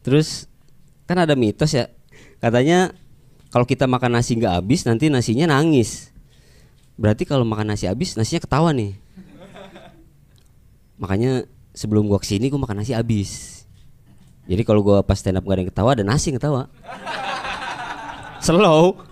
Terus kan ada mitos ya, katanya kalau kita makan nasi nggak habis nanti nasinya nangis. Berarti kalau makan nasi habis nasinya ketawa nih. Makanya sebelum gua ke sini gua makan nasi habis. Jadi kalau gua pas stand up gak ada yang ketawa ada nasi yang ketawa. Slow.